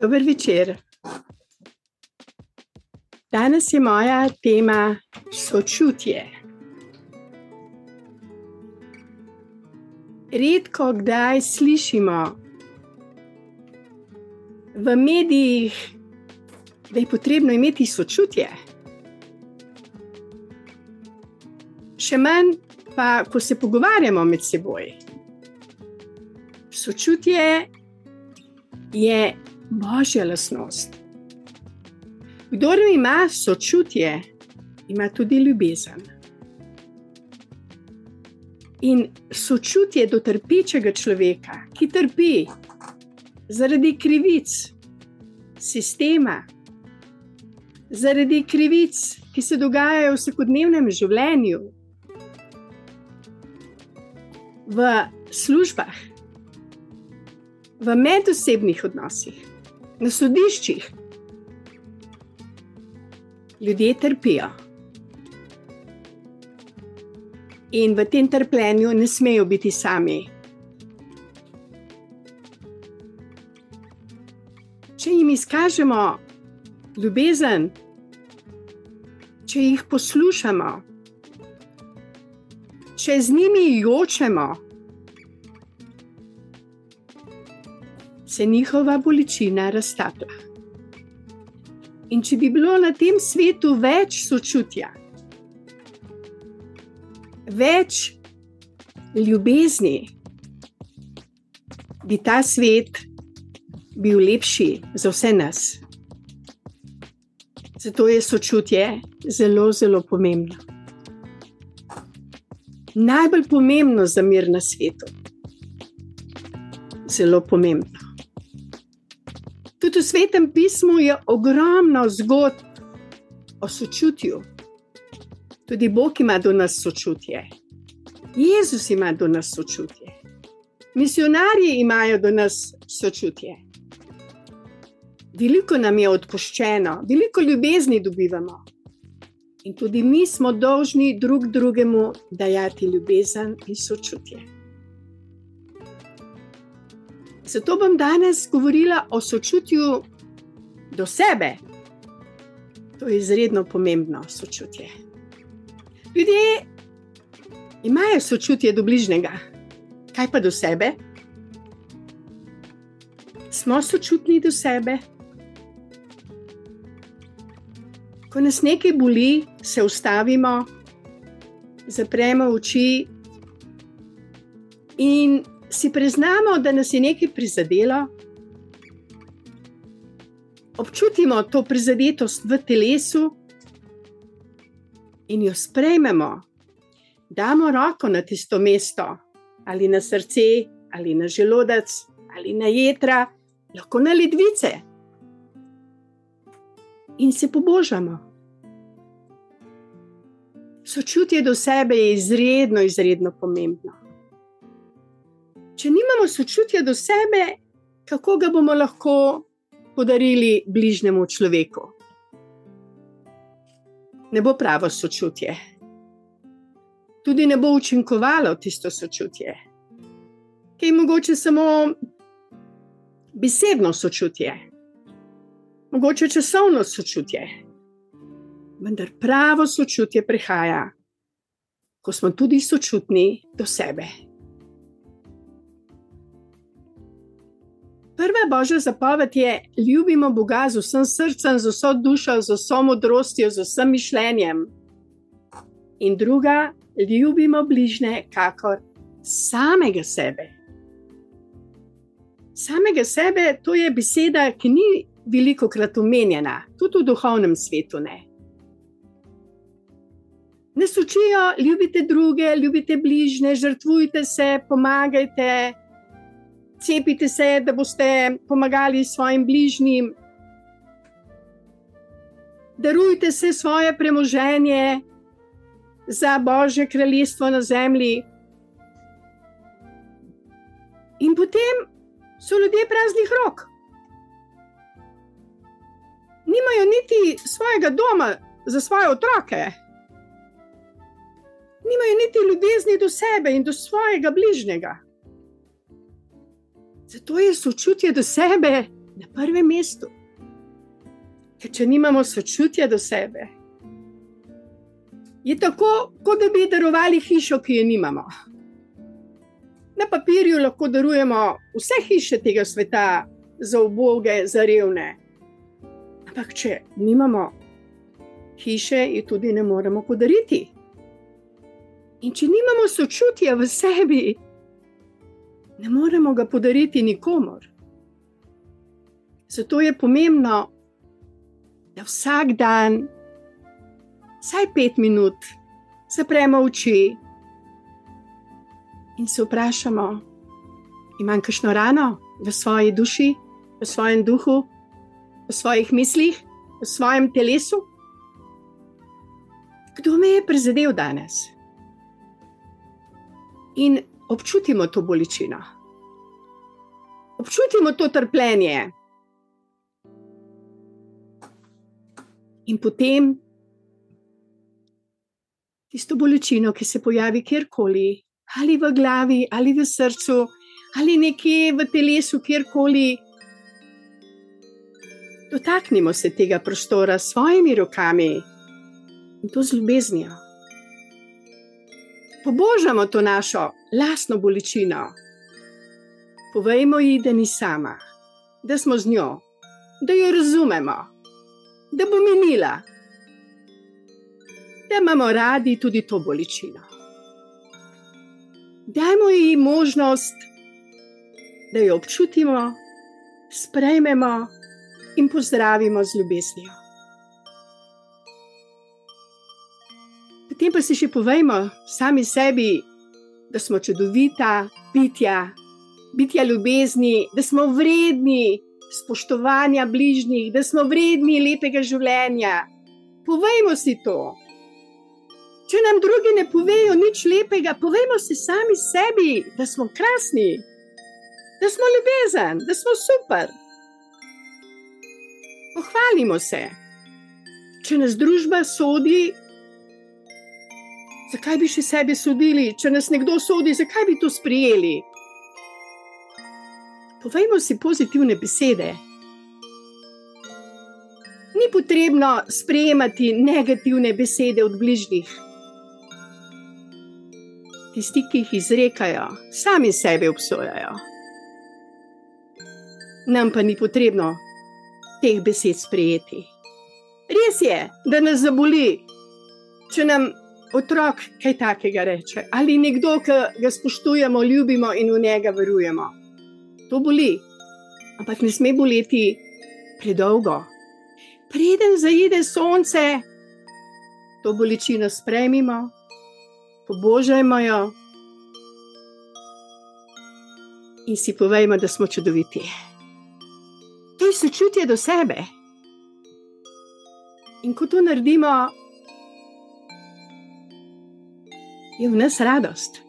Dober večer. Danes je moja tema sočutje. Redko kdaj slišimo v medijih, da je potrebno imeti sočutje. Še manj pa, ko se pogovarjamo med seboj. Sočutje je božja lasnost. Kdor ima sočutje, ima tudi ljubezen. In sočutje do trpečega človeka, ki trpi zaradi krivic sistema, zaradi krivic, ki se dogajajo v vsakodnevnem življenju, v službah, v medosebnih odnosih, na sodiščih. Ljudje trpijo. In v tem trpljenju ne smejo biti sami. Če jim izkažemo ljubezen, če jih poslušamo, če z njimi jočemo, se njihova bolečina raztaplja. In če bi bilo na tem svetu več sočutja, več ljubezni, bi ta svet bil lepši za vse nas. Zato je sočutje zelo, zelo pomembno. Najbolj pomembno za mir na svetu. Zelo pomembno. Tudi v svetem pismu je ogromno zgodb o sočutju. Tudi Bog ima do nas sočutje. Jezus ima do nas sočutje. Misionarji imajo do nas sočutje. Veliko nam je odpuščeno, veliko ljubezni dobivamo. In tudi mi smo dolžni drug drugemu dajati ljubezen in sočutje. Zato bom danes govorila o sočutju do sebe. To je izredno pomembno sočutje. Ljudje imajo sočutje do bližnjega, kaj pa do sebe? Smo sočutni do sebe. Ko nas nekaj boli, se ustavimo, zapremo oči in si priznamo, da nas je nekaj prizadelo, občutimo to prizadetost v telesu in jo sprejmemo, damo roko na tisto mesto, ali na srce, ali na želodec, ali na jedra, lahko na ledvice. In se pobožamo. Sočutje do sebe je izredno, izredno pomembno če nimamo sočutja do sebe, kako ga bomo lahko podarili bližnjemu človeku? Ne bo pravo sočutje. Tudi ne bo učinkovalo tisto sočutje, ki je mogoče samo besedno sočutje, mogoče časovno sočutje. Vendar pravo sočutje prihaja, ko smo tudi sočutni do sebe. Prva božja zapoved je: ljubimo Boga z vsem srcem, z vso dušo, z vso modrostjo, z vsem mišljenjem. In druga, ljubimo bližnje, kakor samega sebe. Samega sebe, to je beseda, ki ni veliko krat omenjena, tudi v duhovnem svetu. Ne. Nas učijo, ljubite druge, ljubite bližnje, žrtvujte se, pomagajte, cepite se, da boste pomagali svojim bližnjim. Darujte se svoje premoženje za Božje kraljestvo na zemlji. In potem so ljudje praznih rok. Nimajo niti svojega doma za svoje otroke, nimajo niti ljubezni do sebe in do svojega bližnjega. Zato je sočutje do sebe na prvem mestu. Ker če nimamo sočutja do sebe, je tako, kot da bi darovali hišo, ki je nimamo. Na papirju lahko darujemo vse hiše tega sveta, za oboge, za revne. Ampak, če nimamo hiše, jo tudi ne moremo podariti. In če nimamo sočutja v sebi, ne moremo ga podariti nikomor. Zato je pomembno, da vsak dan, vsaj pet minut, zapremo oči in se vprašamo, imam kakšno rano v svoji duši, v svojem duhu, v svojih mislih, v svojem telesu. Kdo me je prizadel danes? In občutimo to bolečino, občutimo to trpljenje. In potem tisto bolečino, ki se pojavi kjerkoli, ali v glavi, ali v srcu, ali nekje v telesu, kjerkoli. Dotaknimo se tega prostora s svojimi rokami in to z ljubeznijo. Pobožamo to našo lastno bolečino. Povejmo ji, da ni sama, da smo z njo, da jo razumemo da bo minila, da imamo radi tudi to bolečino. Dajmo ji možnost, da jo občutimo, sprejmemo in pozdravimo z ljubeznijo. Potem pa si še povejmo sami sebi, da smo čudovita bitja, bitja ljubezni, da smo vredni spoštovanja bližnjih, da smo vredni lepega življenja. Povejmo si to. Če nam drugi ne povejo nič lepega, povejmo si sami sebi, da smo krasni, da smo ljubezen, da smo super. Pohvalimo se. Če nas družba sodi, zakaj bi še sebi sodili? Če nas nekdo sodi, zakaj bi to sprijeli? Povejmo si pozitivne besede. Ni potrebno sprejemati negativne besede od bližnjih. Tisti, ki jih izrekajo, sami sebe obsojajo. Nam pa ni potrebno teh besed sprejeti. Res je, da nas zaboli, če nam otrok kaj takega reče, ali nekdo, ki ga spoštujemo, ljubimo in v njega verujemo to boli, ampak ne sme boleti predolgo. Preden zaide sonce, to bolečino sprejmimo, pobožajmo jo in si povejmo, da smo čudoviti. To je sočutje do sebe. In ko to naredimo, je v nas radost,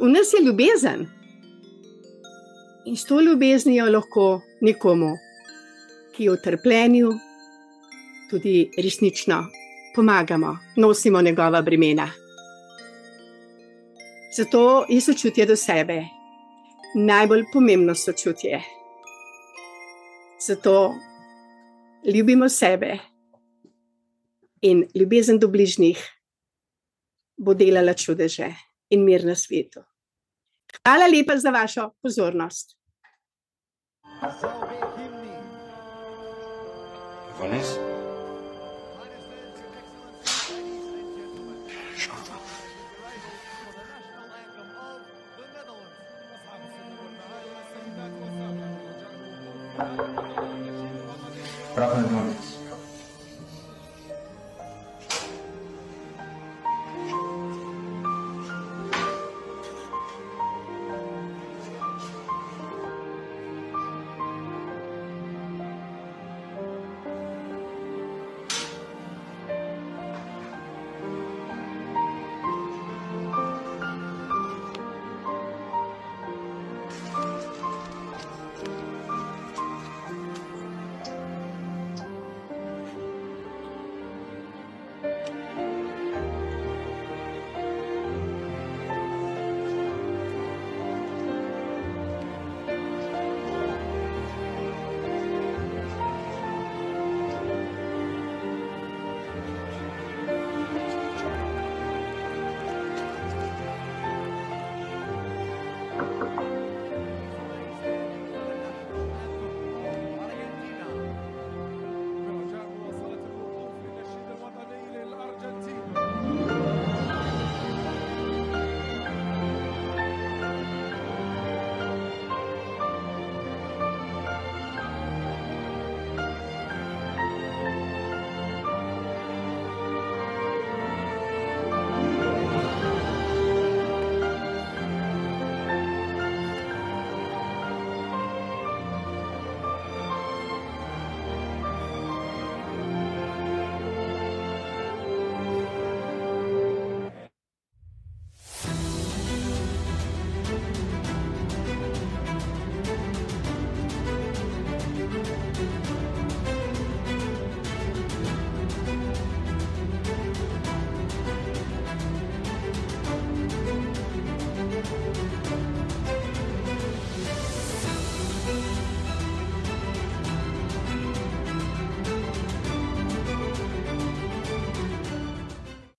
v nas je ljubezen in s to ljubeznijo lahko nekomu, ki je v trpljenju, tudi resnično pomagamo, nosimo njegova bremena. Zato je sočutje do sebe najbolj pomembno sočutje. Zato ljubimo sebe in ljubezen do bližnjih bo delala čudeže in mir na svetu. Hvala lepa za vašo pozornost. Prav na